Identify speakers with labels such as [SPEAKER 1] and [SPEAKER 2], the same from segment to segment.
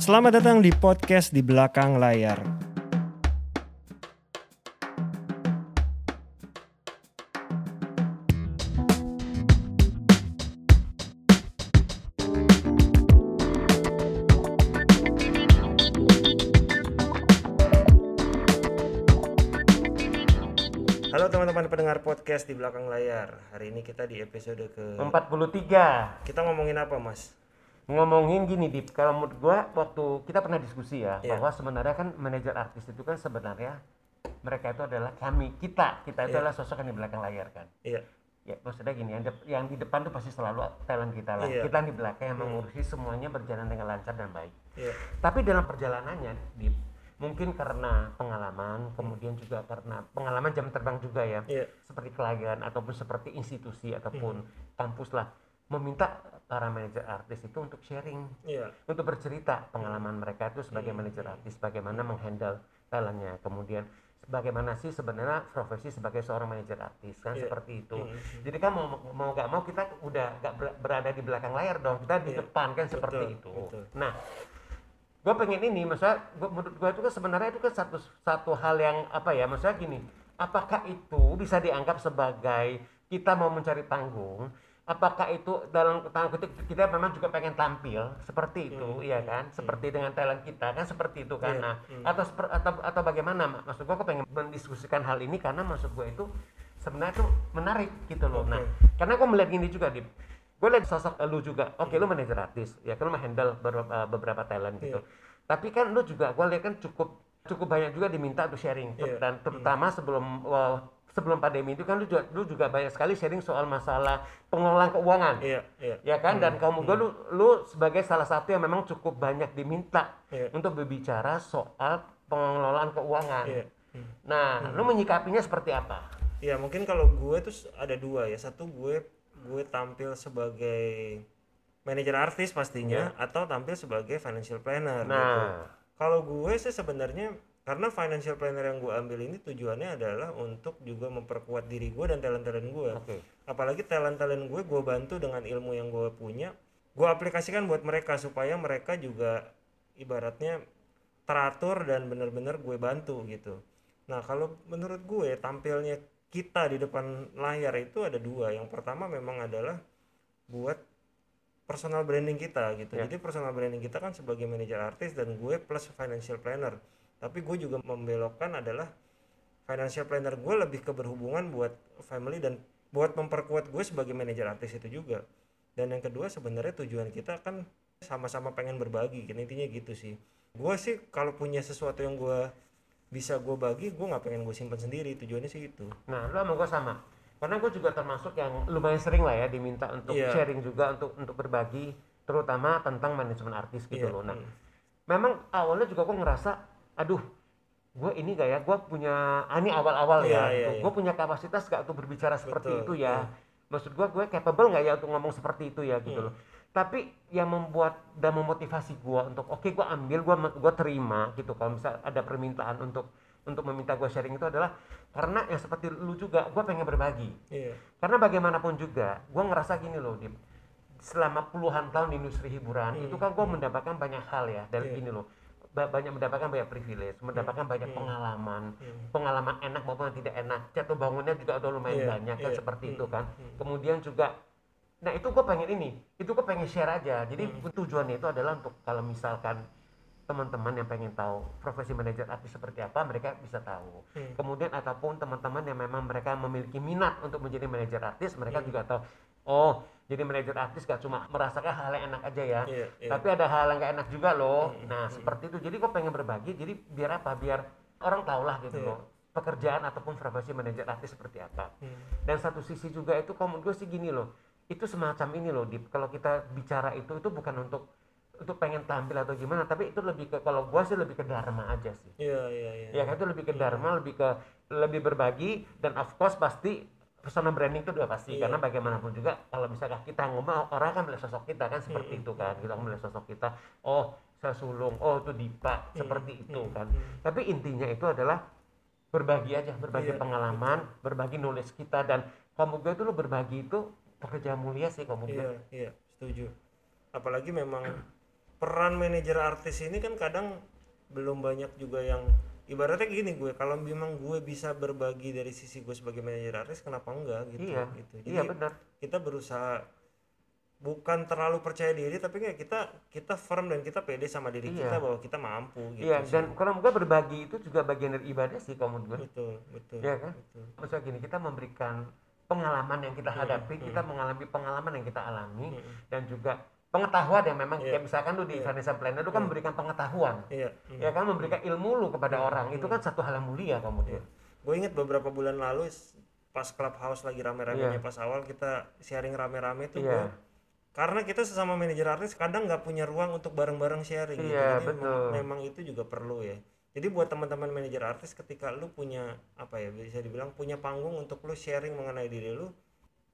[SPEAKER 1] Selamat datang di podcast di belakang layar. Halo teman-teman pendengar podcast di belakang layar. Hari ini kita di episode ke
[SPEAKER 2] 43
[SPEAKER 1] kita ngomongin apa, Mas?
[SPEAKER 2] Ngomongin gini Dip kalau menurut gua waktu kita pernah diskusi ya
[SPEAKER 1] Iya.
[SPEAKER 2] bahwa sebenarnya kan manajer artis itu kan sebenarnya mereka itu adalah kami kita kita itu
[SPEAKER 1] Iya.
[SPEAKER 2] adalah sosok yang di belakang layar kan
[SPEAKER 1] Iya.
[SPEAKER 2] ya maksudnya gini yang, yang di depan tuh pasti selalu talent kita lah
[SPEAKER 1] Iya.
[SPEAKER 2] kita yang di belakang yang mengurusi semuanya berjalan dengan lancar dan baik
[SPEAKER 1] Iya.
[SPEAKER 2] tapi dalam perjalanannya Dip mungkin karena pengalaman kemudian juga karena pengalaman jam terbang juga ya
[SPEAKER 1] Iya.
[SPEAKER 2] seperti klien ataupun seperti institusi ataupun kampus lah meminta para manajer artis itu untuk sharing
[SPEAKER 1] Iya.
[SPEAKER 2] untuk bercerita pengalaman mereka itu sebagai manajer artis bagaimana menghandle talentnya kemudian bagaimana sih sebenarnya profesi sebagai seorang manajer artis kan
[SPEAKER 1] Iya.
[SPEAKER 2] seperti itu
[SPEAKER 1] Mhm.
[SPEAKER 2] jadi kan mau mau gak mau kita udah gak ber- berada di belakang layar dong kita di
[SPEAKER 1] Iya.
[SPEAKER 2] depan kan seperti
[SPEAKER 1] Betul,
[SPEAKER 2] itu
[SPEAKER 1] betul.
[SPEAKER 2] nah gue pengen ini maksudnya gua, menurut gue itu kan sebenarnya itu kan satu satu hal yang apa ya maksudnya gini apakah itu bisa dianggap sebagai kita mau mencari panggung apakah itu dalam tanda kutip kita memang juga pengen tampil? Seperti itu ya kan? seperti dengan talent kita kan? Seperti itu kan?
[SPEAKER 1] Iya,
[SPEAKER 2] nah atau seper- atau atau bagaimana Mak? maksud gue aku pengen mendiskusikan hal ini karena maksud gue itu sebenarnya itu menarik gitu loh. Nah
[SPEAKER 1] Oke.
[SPEAKER 2] karena aku melihat gini juga Dip. Gue lihat sosok lu juga. Oke lu manajer artis ya kan? Lu handle beberapa, beberapa talent gitu. Tapi kan lu juga gue lihat kan cukup cukup banyak juga diminta untuk sharing
[SPEAKER 1] Iya.
[SPEAKER 2] dan terutama sebelum wah, sebelum pandemi itu kan lu juga lu juga banyak sekali sharing soal masalah pengelolaan keuangan
[SPEAKER 1] Iya. Iya.
[SPEAKER 2] ya kan dan kamu gue lu, lu sebagai salah satu yang memang cukup banyak diminta
[SPEAKER 1] Iya.
[SPEAKER 2] untuk berbicara soal pengelolaan keuangan
[SPEAKER 1] Iya. Hmm.
[SPEAKER 2] nah lu menyikapinya seperti apa
[SPEAKER 1] Ya mungkin kalau gue tuh ada dua ya. Satu gue gue tampil sebagai manajer artis pastinya atau tampil sebagai financial planner. gitu. Kalau gue sih sebenarnya karena financial planner yang gue ambil ini tujuannya adalah untuk juga memperkuat diri gue dan talent-talent gue.
[SPEAKER 2] oke
[SPEAKER 1] Apalagi talent-talent gue gue bantu dengan ilmu yang gue punya. Gue aplikasikan buat mereka supaya mereka juga ibaratnya teratur dan benar-benar gue bantu gitu. Nah kalau menurut gue tampilnya kita di depan layar itu ada dua. Yang pertama memang adalah buat personal branding kita gitu.
[SPEAKER 2] Ya.
[SPEAKER 1] Jadi personal branding kita kan sebagai manajer artis dan gue plus financial planner. Tapi gue juga membelokkan adalah financial planner gue lebih ke berhubungan buat family dan buat memperkuat gue sebagai manajer artis itu juga. Dan yang kedua sebenarnya tujuan kita kan sama-sama pengen berbagi. Kan intinya gitu sih. Gue sih kalau punya sesuatu yang gue bisa gue bagi, gue nggak pengen gue simpan sendiri. Tujuannya sih itu.
[SPEAKER 2] Nah, lu sama gue sama. Karena gue juga termasuk yang lumayan sering lah ya diminta untuk
[SPEAKER 1] Iya.
[SPEAKER 2] sharing juga untuk untuk berbagi, terutama tentang manajemen artis gitu
[SPEAKER 1] Iya,
[SPEAKER 2] loh. Nah,
[SPEAKER 1] hmm.
[SPEAKER 2] memang awalnya juga gue ngerasa, aduh, gue ini gak ya, gue punya, ah, ini awal-awal
[SPEAKER 1] Iya,
[SPEAKER 2] ya,
[SPEAKER 1] iya,
[SPEAKER 2] gue
[SPEAKER 1] iya.
[SPEAKER 2] punya kapasitas gak untuk berbicara seperti
[SPEAKER 1] Betul,
[SPEAKER 2] itu ya. Maksud gue, gue capable gak ya untuk ngomong seperti itu ya gitu
[SPEAKER 1] Hmm.
[SPEAKER 2] loh. Tapi yang membuat dan memotivasi gue untuk, oke gue ambil, gue gue terima gitu. Kalau misal ada permintaan untuk untuk meminta gue sharing itu adalah karena yang seperti lu juga, gue pengen berbagi.
[SPEAKER 1] Iya.
[SPEAKER 2] Karena bagaimanapun juga, gue ngerasa gini loh, Dip. Selama puluhan tahun di industri hiburan, itu kan gue mendapatkan banyak hal ya. Dan
[SPEAKER 1] Iya.
[SPEAKER 2] gini loh, ba- banyak mendapatkan banyak privilege, mendapatkan banyak pengalaman, pengalaman enak maupun tidak enak. Jatuh bangunnya juga udah lumayan
[SPEAKER 1] Iya,
[SPEAKER 2] banyak kan
[SPEAKER 1] iya.
[SPEAKER 2] seperti
[SPEAKER 1] Hmm,
[SPEAKER 2] itu kan. Kemudian juga, nah itu gue pengen ini, itu gue pengen share aja. Jadi tujuannya itu adalah untuk kalau misalkan teman-teman yang pengen tahu profesi manajer artis seperti apa mereka bisa tahu
[SPEAKER 1] Hmm.
[SPEAKER 2] kemudian ataupun teman-teman yang memang mereka memiliki minat untuk menjadi manajer artis mereka
[SPEAKER 1] Hmm.
[SPEAKER 2] juga tahu oh jadi manajer artis gak cuma merasakan hal yang enak aja ya
[SPEAKER 1] Iya, iya.
[SPEAKER 2] tapi ada hal yang gak enak juga loh
[SPEAKER 1] Hmm,
[SPEAKER 2] nah seperti itu jadi gue pengen berbagi jadi biar apa biar orang tahu lah gitu
[SPEAKER 1] Iya.
[SPEAKER 2] loh pekerjaan ataupun profesi manajer artis seperti apa
[SPEAKER 1] Hmm.
[SPEAKER 2] dan satu sisi juga itu menurut gue sih gini loh itu semacam ini loh Dip kalau kita bicara itu itu bukan untuk untuk pengen tampil atau gimana tapi itu lebih ke kalau gua sih lebih ke dharma aja sih.
[SPEAKER 1] Iya, iya, iya.
[SPEAKER 2] ya kan? Itu lebih ke dharma lebih ke lebih berbagi dan of course pasti personal branding itu udah pasti
[SPEAKER 1] Iya.
[SPEAKER 2] karena bagaimanapun juga kalau misalkan kita ngomong orang kan melihat sosok kita kan seperti itu kan? Kita melihat sosok kita oh saya sulung oh itu Dipa seperti itu kan? Tapi intinya itu adalah berbagi aja berbagi
[SPEAKER 1] Iya,
[SPEAKER 2] pengalaman berbagi knowledge kita dan kamu gue itu lo berbagi itu pekerjaan mulia sih kamu gue
[SPEAKER 1] Iya, iya, setuju. Apalagi memang peran manajer artis ini kan kadang belum banyak juga yang ibaratnya gini gue kalau memang gue bisa berbagi dari sisi gue sebagai manajer artis kenapa enggak gitu
[SPEAKER 2] Iya,
[SPEAKER 1] gitu
[SPEAKER 2] iya benar.
[SPEAKER 1] kita berusaha bukan terlalu percaya diri tapi kayak kita kita firm dan kita pede sama diri
[SPEAKER 2] Iya.
[SPEAKER 1] kita bahwa kita mampu gitu
[SPEAKER 2] Iya,
[SPEAKER 1] sih.
[SPEAKER 2] dan kalau gue berbagi itu juga bagian dari ibadah sih menurut gue.
[SPEAKER 1] betul betul
[SPEAKER 2] Iya kan?
[SPEAKER 1] betul.
[SPEAKER 2] Maksudnya gini, kita memberikan pengalaman yang kita hadapi, kita mengalami pengalaman yang kita alami,
[SPEAKER 1] Hmm.
[SPEAKER 2] dan juga pengetahuan yang memang
[SPEAKER 1] Iya.
[SPEAKER 2] kayak misalkan lu di financial planner, lu kan memberikan pengetahuan,
[SPEAKER 1] iya hmm.
[SPEAKER 2] ya kan memberikan ilmu lu kepada orang, itu kan satu hal yang mulia kalau menurut gue.
[SPEAKER 1] inget beberapa bulan lalu pas clubhouse lagi rame-ramenya
[SPEAKER 2] Iya.
[SPEAKER 1] pas awal kita sharing rame-rame tuh
[SPEAKER 2] Iya.
[SPEAKER 1] gue karena kita sesama manajer artis kadang nggak punya ruang untuk bareng-bareng sharing gitu.
[SPEAKER 2] Iya,
[SPEAKER 1] jadi
[SPEAKER 2] betul.
[SPEAKER 1] memang, memang itu juga perlu ya jadi buat teman-teman manajer artis ketika lu punya apa ya bisa dibilang punya panggung untuk lu sharing mengenai diri lu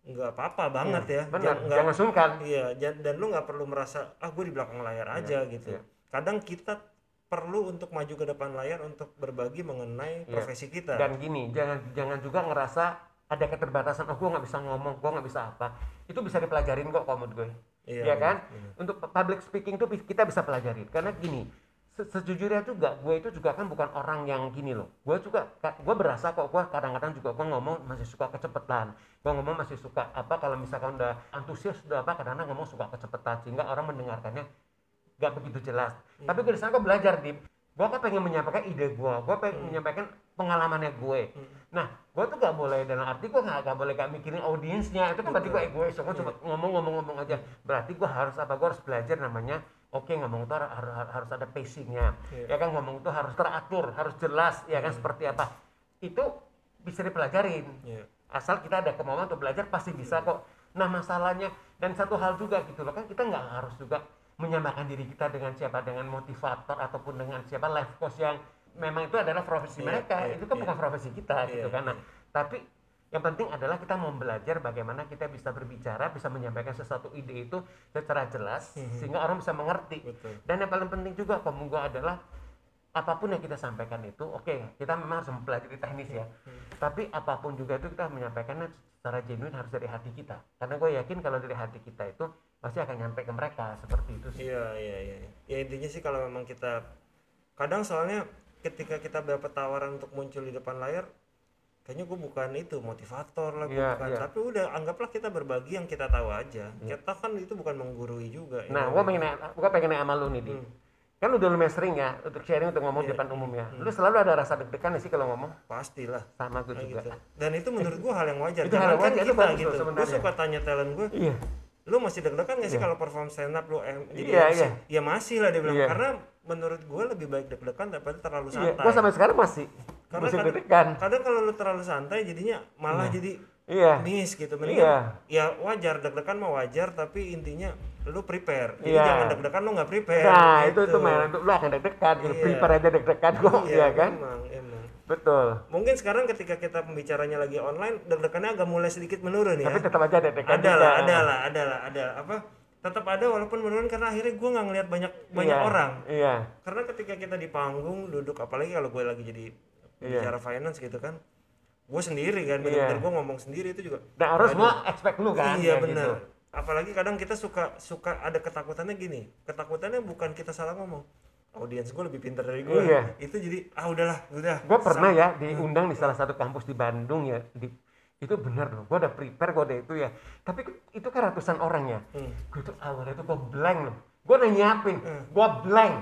[SPEAKER 1] nggak apa-apa banget ya
[SPEAKER 2] Benar,
[SPEAKER 1] Jangan-
[SPEAKER 2] jangan sungkan.
[SPEAKER 1] Iya, dan lu nggak perlu merasa ah gue di belakang layar aja gitu.
[SPEAKER 2] iya.
[SPEAKER 1] Kadang kita perlu untuk maju ke depan layar untuk berbagi mengenai
[SPEAKER 2] Iya.
[SPEAKER 1] profesi kita.
[SPEAKER 2] Dan gini, jangan jangan juga ngerasa ada keterbatasan, oh gue nggak bisa ngomong, gue nggak bisa apa. Itu bisa dipelajarin kok menurut gue.
[SPEAKER 1] Iya,
[SPEAKER 2] ya kan?
[SPEAKER 1] benar.
[SPEAKER 2] Untuk public speaking tuh kita bisa pelajarin. Karena gini, se- sejujurnya juga gue itu juga kan bukan orang yang gini loh. Gue juga, gue berasa kok gue kadang-kadang juga gue ngomong masih suka kecepatan. Gue ngomong masih suka apa kalau misalkan udah antusias udah apa kadang-kadang ngomong suka kecepatan sehingga orang mendengarkannya nggak begitu jelas. Tapi gue di sana gue belajar di, gue kan pengen menyampaikan ide gue, gue pengen menyampaikan pengalamannya gue. Nah, gue tuh gak boleh dalam arti gue gak, gak boleh gak mikirin audiensnya. Itu kan berarti gue egois, gue cuma ngomong-ngomong-ngomong aja. Berarti gue harus apa? Gue harus belajar namanya. Oke ngomong itu harus, harus, harus ada pacingnya, ya kan ngomong itu harus teratur, harus jelas, ya kan seperti apa. Itu bisa dipelajarin.
[SPEAKER 1] Iya.
[SPEAKER 2] asal kita ada kemauan untuk belajar pasti bisa kok. Nah masalahnya dan satu hal juga gitu loh kan kita nggak harus juga menyamakan diri kita dengan siapa dengan motivator ataupun dengan siapa life coach yang memang itu adalah profesi
[SPEAKER 1] Iya,
[SPEAKER 2] mereka.
[SPEAKER 1] iya,
[SPEAKER 2] itu kan
[SPEAKER 1] iya.
[SPEAKER 2] bukan profesi kita gitu
[SPEAKER 1] Iya,
[SPEAKER 2] kan. Nah tapi yang penting adalah kita mau belajar bagaimana kita bisa berbicara bisa menyampaikan sesuatu ide itu secara jelas sehingga orang bisa mengerti.
[SPEAKER 1] Betul.
[SPEAKER 2] dan yang paling penting juga gua adalah apa pun yang kita sampaikan itu oke kita memang harus mempelajari teknis ya tapi apa pun juga itu kita menyampaikannya secara genuine harus dari hati kita karena gue yakin kalau dari hati kita itu pasti akan nyampe ke mereka seperti itu sih
[SPEAKER 1] Iya, iya, iya. Ya intinya sih kalau memang kita kadang soalnya ketika kita dapat tawaran untuk muncul di depan layar kayaknya gue bukan itu motivator lah gue
[SPEAKER 2] Iya,
[SPEAKER 1] bukan.
[SPEAKER 2] iya.
[SPEAKER 1] tapi udah anggaplah kita berbagi yang kita tahu aja. Kita kan itu bukan menggurui juga ya.
[SPEAKER 2] nah gue pengen gua pengen nanya sama lu nih di.
[SPEAKER 1] Hmm.
[SPEAKER 2] kan udah lumayan sering ya untuk sharing untuk ngomong di depan umum ya. Lu selalu ada rasa deg-degan sih kalau ngomong?
[SPEAKER 1] Pastilah.
[SPEAKER 2] Sama gue
[SPEAKER 1] Nah,
[SPEAKER 2] juga.
[SPEAKER 1] gitu. dan itu menurut gue hal yang wajar.
[SPEAKER 2] Itu hal yang
[SPEAKER 1] Jangankan
[SPEAKER 2] wajar, itu
[SPEAKER 1] kita
[SPEAKER 2] bagus
[SPEAKER 1] gitu. gue suka tanya talent gue
[SPEAKER 2] iya.
[SPEAKER 1] Lu masih deg-degan gak sih kalau perform stand up lu? Em, jadi
[SPEAKER 2] Iya,
[SPEAKER 1] MC?
[SPEAKER 2] iya.
[SPEAKER 1] ya masih lah dia bilang.
[SPEAKER 2] Iya.
[SPEAKER 1] karena menurut gue lebih baik deg-degan daripada terlalu
[SPEAKER 2] iya.
[SPEAKER 1] santai.
[SPEAKER 2] Gue sampai sekarang masih
[SPEAKER 1] Karena kadang-
[SPEAKER 2] deg-degan
[SPEAKER 1] kadang kalau lu terlalu santai jadinya malah jadi
[SPEAKER 2] iya.
[SPEAKER 1] miss gitu.
[SPEAKER 2] Iya.
[SPEAKER 1] mendingan ya wajar deg-degan mah wajar tapi intinya lu prepare. Jadi
[SPEAKER 2] Iya.
[SPEAKER 1] jangan deg-degan lu nggak prepare.
[SPEAKER 2] Nah itu
[SPEAKER 1] gitu.
[SPEAKER 2] itu itu lu akan deg-degan. Gitu.
[SPEAKER 1] Iya.
[SPEAKER 2] prepare aja deg-degan kok
[SPEAKER 1] iya,
[SPEAKER 2] ya kan?
[SPEAKER 1] emang emang.
[SPEAKER 2] Betul.
[SPEAKER 1] Mungkin sekarang ketika kita pembicaranya lagi online deg-degannya agak mulai sedikit menurun ya.
[SPEAKER 2] Tapi tetap aja deg-degan
[SPEAKER 1] ada lah ada lah ada lah ada apa? Tetap ada walaupun menurun karena akhirnya gue nggak ngeliat banyak banyak
[SPEAKER 2] Iya,
[SPEAKER 1] orang.
[SPEAKER 2] Iya.
[SPEAKER 1] Karena ketika kita di panggung duduk apalagi kalau gue lagi jadi
[SPEAKER 2] Iya.
[SPEAKER 1] bicara finance gitu kan. Gue sendiri kan
[SPEAKER 2] Iya.
[SPEAKER 1] benar-benar gue ngomong sendiri itu juga.
[SPEAKER 2] Dan orang semua expect lu kan
[SPEAKER 1] iya
[SPEAKER 2] kayak
[SPEAKER 1] benar
[SPEAKER 2] gitu.
[SPEAKER 1] apalagi kadang kita suka suka ada ketakutannya gini. Ketakutannya bukan kita salah ngomong. Audiens gue lebih pintar dari gue
[SPEAKER 2] Iya.
[SPEAKER 1] itu jadi ah udahlah udah.
[SPEAKER 2] Gue pernah ya diundang di salah satu kampus di Bandung ya di itu benar loh gue udah prepare gue udah itu ya. Tapi itu kan ratusan orang ya.
[SPEAKER 1] Hmm.
[SPEAKER 2] gue tuh awalnya tuh gue blank loh. Gue udah nyiapin
[SPEAKER 1] Hmm.
[SPEAKER 2] gue blank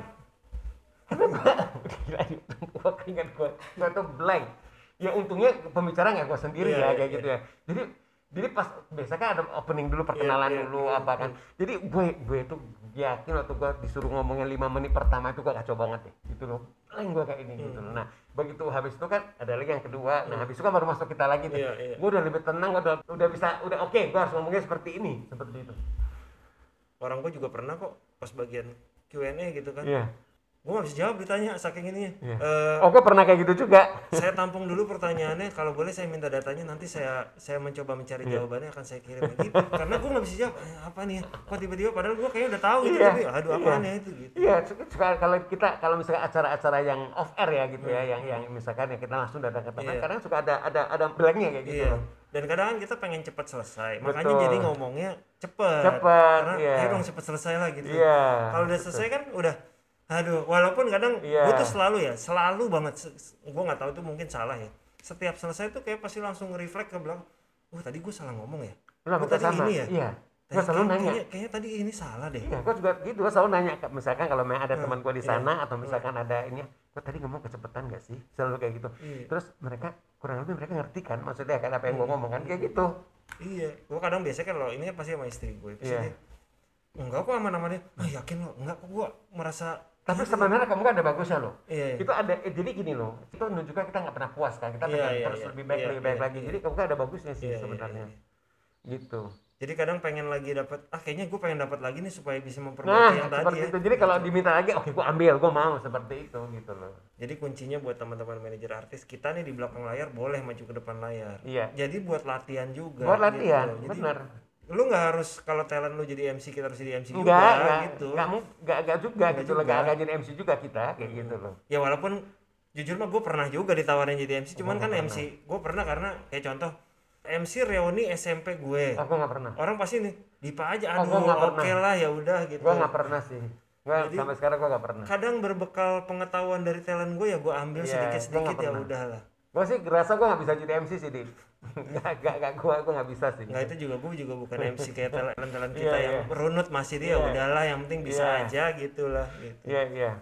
[SPEAKER 2] karena gue gila gue keinget gue gue tuh blank ya untungnya pembicara nggak gue sendiri
[SPEAKER 1] Iya,
[SPEAKER 2] ya
[SPEAKER 1] iya,
[SPEAKER 2] kayak gitu ya. Jadi jadi pas biasa kan ada opening dulu perkenalan
[SPEAKER 1] iya,
[SPEAKER 2] dulu apa kan. jadi gue gue tuh yakin waktu gue disuruh ngomongnya lima menit pertama itu gue kacau banget ya gitu loh. Blank gue kayak ini
[SPEAKER 1] Hmm.
[SPEAKER 2] gitu loh. Nah begitu habis itu kan ada lagi yang kedua. Nah habis itu kan baru masuk kita lagi tuh.
[SPEAKER 1] Iya, iya.
[SPEAKER 2] gue udah lebih tenang udah udah bisa udah oke gue harus ngomongnya seperti ini seperti itu.
[SPEAKER 1] Orang gue juga pernah kok pas bagian Q&A gitu kan.
[SPEAKER 2] Iya
[SPEAKER 1] gue gak bisa jawab ditanya saking ininya
[SPEAKER 2] Iya.
[SPEAKER 1] Eh,
[SPEAKER 2] Oh, gue pernah kayak gitu juga.
[SPEAKER 1] saya tampung dulu pertanyaannya kalau boleh saya minta datanya nanti saya saya mencoba mencari
[SPEAKER 2] Iya.
[SPEAKER 1] jawabannya akan saya kirim gitu karena gue nggak bisa jawab "Eh, apa nih ya kok tiba-tiba padahal gue kayaknya udah tahu gitu
[SPEAKER 2] Iya.
[SPEAKER 1] tapi aduh apaan ya itu gitu
[SPEAKER 2] Iya, suka, suka- kalau kita kalau misalnya acara-acara yang off air ya gitu ya, yang yang misalkan ya kita langsung datang ke tempat,
[SPEAKER 1] Iya.
[SPEAKER 2] kadang suka ada ada ada blanknya kayak gitu. loh.
[SPEAKER 1] dan kadang kan kita pengen cepat selesai makanya
[SPEAKER 2] Betul.
[SPEAKER 1] jadi ngomongnya cepet
[SPEAKER 2] Cepet,
[SPEAKER 1] karena
[SPEAKER 2] iya.
[SPEAKER 1] ayo dong cepet selesai lah gitu
[SPEAKER 2] Iya.
[SPEAKER 1] kalau udah selesai kan udah aduh walaupun kadang
[SPEAKER 2] Iya.
[SPEAKER 1] gue tuh selalu ya selalu banget gue nggak tahu itu mungkin salah ya setiap selesai tuh kayak pasti langsung reflect ke belakang oh tadi gue salah ngomong ya
[SPEAKER 2] gua
[SPEAKER 1] tadi
[SPEAKER 2] sama.
[SPEAKER 1] ini ya
[SPEAKER 2] Iya.
[SPEAKER 1] Tadi
[SPEAKER 2] Gue selalu
[SPEAKER 1] kayak-
[SPEAKER 2] nanya.
[SPEAKER 1] kayaknya, kayaknya tadi ini salah deh
[SPEAKER 2] Iya, gue juga gitu, gue selalu nanya, misalkan kalau memang ada teman gue di
[SPEAKER 1] iya.
[SPEAKER 2] sana atau misalkan ada ini, gue tadi ngomong kecepatan gak sih? Selalu kayak gitu.
[SPEAKER 1] Iya.
[SPEAKER 2] Terus mereka kurang lebih mereka ngerti kan, maksudnya kan apa yang gue ngomong kan kayak gitu.
[SPEAKER 1] iya gue kadang biasanya kan lo ini pasti sama istri gue
[SPEAKER 2] Iya.
[SPEAKER 1] dia, enggak kok aman-amannya ah yakin lo enggak kok gue merasa
[SPEAKER 2] Tapi sebenarnya kamu kan ada bagusnya loh.
[SPEAKER 1] iya iya.
[SPEAKER 2] Itu ada, eh, jadi gini loh, itu menunjukkan kita nggak pernah puas kan, kita
[SPEAKER 1] Iya,
[SPEAKER 2] pengen
[SPEAKER 1] iya,
[SPEAKER 2] terus lebih baik,
[SPEAKER 1] Iya,
[SPEAKER 2] lebih baik
[SPEAKER 1] iya,
[SPEAKER 2] lagi.
[SPEAKER 1] iya.
[SPEAKER 2] Jadi kamu kan ada bagusnya sih
[SPEAKER 1] Iya, iya,
[SPEAKER 2] sebenarnya.
[SPEAKER 1] iya.
[SPEAKER 2] Gitu.
[SPEAKER 1] jadi kadang pengen lagi dapat ah kayaknya gue pengen dapat lagi nih supaya bisa memperbaiki
[SPEAKER 2] Nah,
[SPEAKER 1] yang tadi ya
[SPEAKER 2] itu. Jadi kalau diminta lagi, oke gue ambil, gue mau seperti itu gitu loh.
[SPEAKER 1] Jadi kuncinya buat teman-teman manajer artis kita nih di belakang layar boleh maju ke depan layar.
[SPEAKER 2] Iya.
[SPEAKER 1] Jadi buat latihan juga.
[SPEAKER 2] Buat latihan,
[SPEAKER 1] gitu. Jadi,
[SPEAKER 2] bener.
[SPEAKER 1] Lu nggak harus kalau talent lu jadi MC kita harus jadi MC
[SPEAKER 2] Enggak,
[SPEAKER 1] juga
[SPEAKER 2] enggak,
[SPEAKER 1] gitu.
[SPEAKER 2] enggak, enggak, enggak juga
[SPEAKER 1] Enggak
[SPEAKER 2] gitu loh,
[SPEAKER 1] juga.
[SPEAKER 2] enggak, enggak jadi MC juga kita kayak gitu loh.
[SPEAKER 1] Ya walaupun jujur mah gue pernah juga ditawarin jadi MC, cuman
[SPEAKER 2] Oh,
[SPEAKER 1] kan
[SPEAKER 2] pernah.
[SPEAKER 1] MC gue pernah karena kayak contoh MC reuni SMP gue.
[SPEAKER 2] Aku nggak pernah.
[SPEAKER 1] Orang pasti nih Dipa aja
[SPEAKER 2] Oh,
[SPEAKER 1] aduh
[SPEAKER 2] nggak
[SPEAKER 1] oke lah ya udah gitu.
[SPEAKER 2] Gua nggak pernah sih. Gua
[SPEAKER 1] Jadi-
[SPEAKER 2] sampai sekarang gua nggak pernah.
[SPEAKER 1] Kadang berbekal pengetahuan dari talent gue ya gue ambil sedikit-sedikit
[SPEAKER 2] nggak
[SPEAKER 1] ya
[SPEAKER 2] pernah.
[SPEAKER 1] udah lah.
[SPEAKER 2] Gua sih ngerasa gua nggak bisa jadi MC sih, Di. Enggak, enggak, enggak, gua gua nggak bisa sih.
[SPEAKER 1] Enggak itu juga gue juga bukan MC kayak talent-talent kita
[SPEAKER 2] Iya,
[SPEAKER 1] yang
[SPEAKER 2] iya.
[SPEAKER 1] runut masih dia
[SPEAKER 2] Iya.
[SPEAKER 1] udahlah yang penting bisa
[SPEAKER 2] Iya.
[SPEAKER 1] aja gitulah gitu.
[SPEAKER 2] Iya, iya.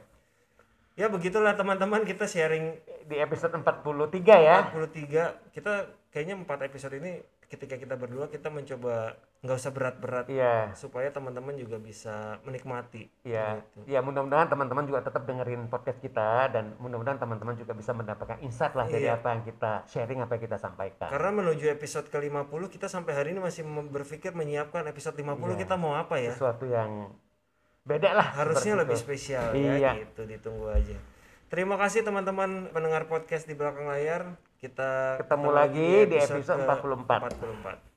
[SPEAKER 1] Ya begitulah teman-teman kita sharing
[SPEAKER 2] Di episode 43 ya.
[SPEAKER 1] 43 kita kayaknya empat episode ini ketika kita berdua kita mencoba nggak usah berat-berat
[SPEAKER 2] Iya.
[SPEAKER 1] supaya teman-teman juga bisa menikmati.
[SPEAKER 2] Iya,
[SPEAKER 1] Gitu.
[SPEAKER 2] ya mudah-mudahan teman-teman juga tetap dengerin podcast kita dan mudah-mudahan teman-teman juga bisa mendapatkan insight lah dari
[SPEAKER 1] Iya.
[SPEAKER 2] apa yang kita sharing, apa yang kita sampaikan.
[SPEAKER 1] Karena menuju episode ke-50 kita sampai hari ini masih berpikir menyiapkan episode 50
[SPEAKER 2] Iya.
[SPEAKER 1] kita mau apa ya?
[SPEAKER 2] Sesuatu yang beda lah.
[SPEAKER 1] Harusnya lebih
[SPEAKER 2] itu.
[SPEAKER 1] spesial
[SPEAKER 2] Iya.
[SPEAKER 1] ya gitu ditunggu aja. Terima kasih teman-teman pendengar podcast di belakang layar. Kita
[SPEAKER 2] Ketemu lagi di episode 44.
[SPEAKER 1] 44.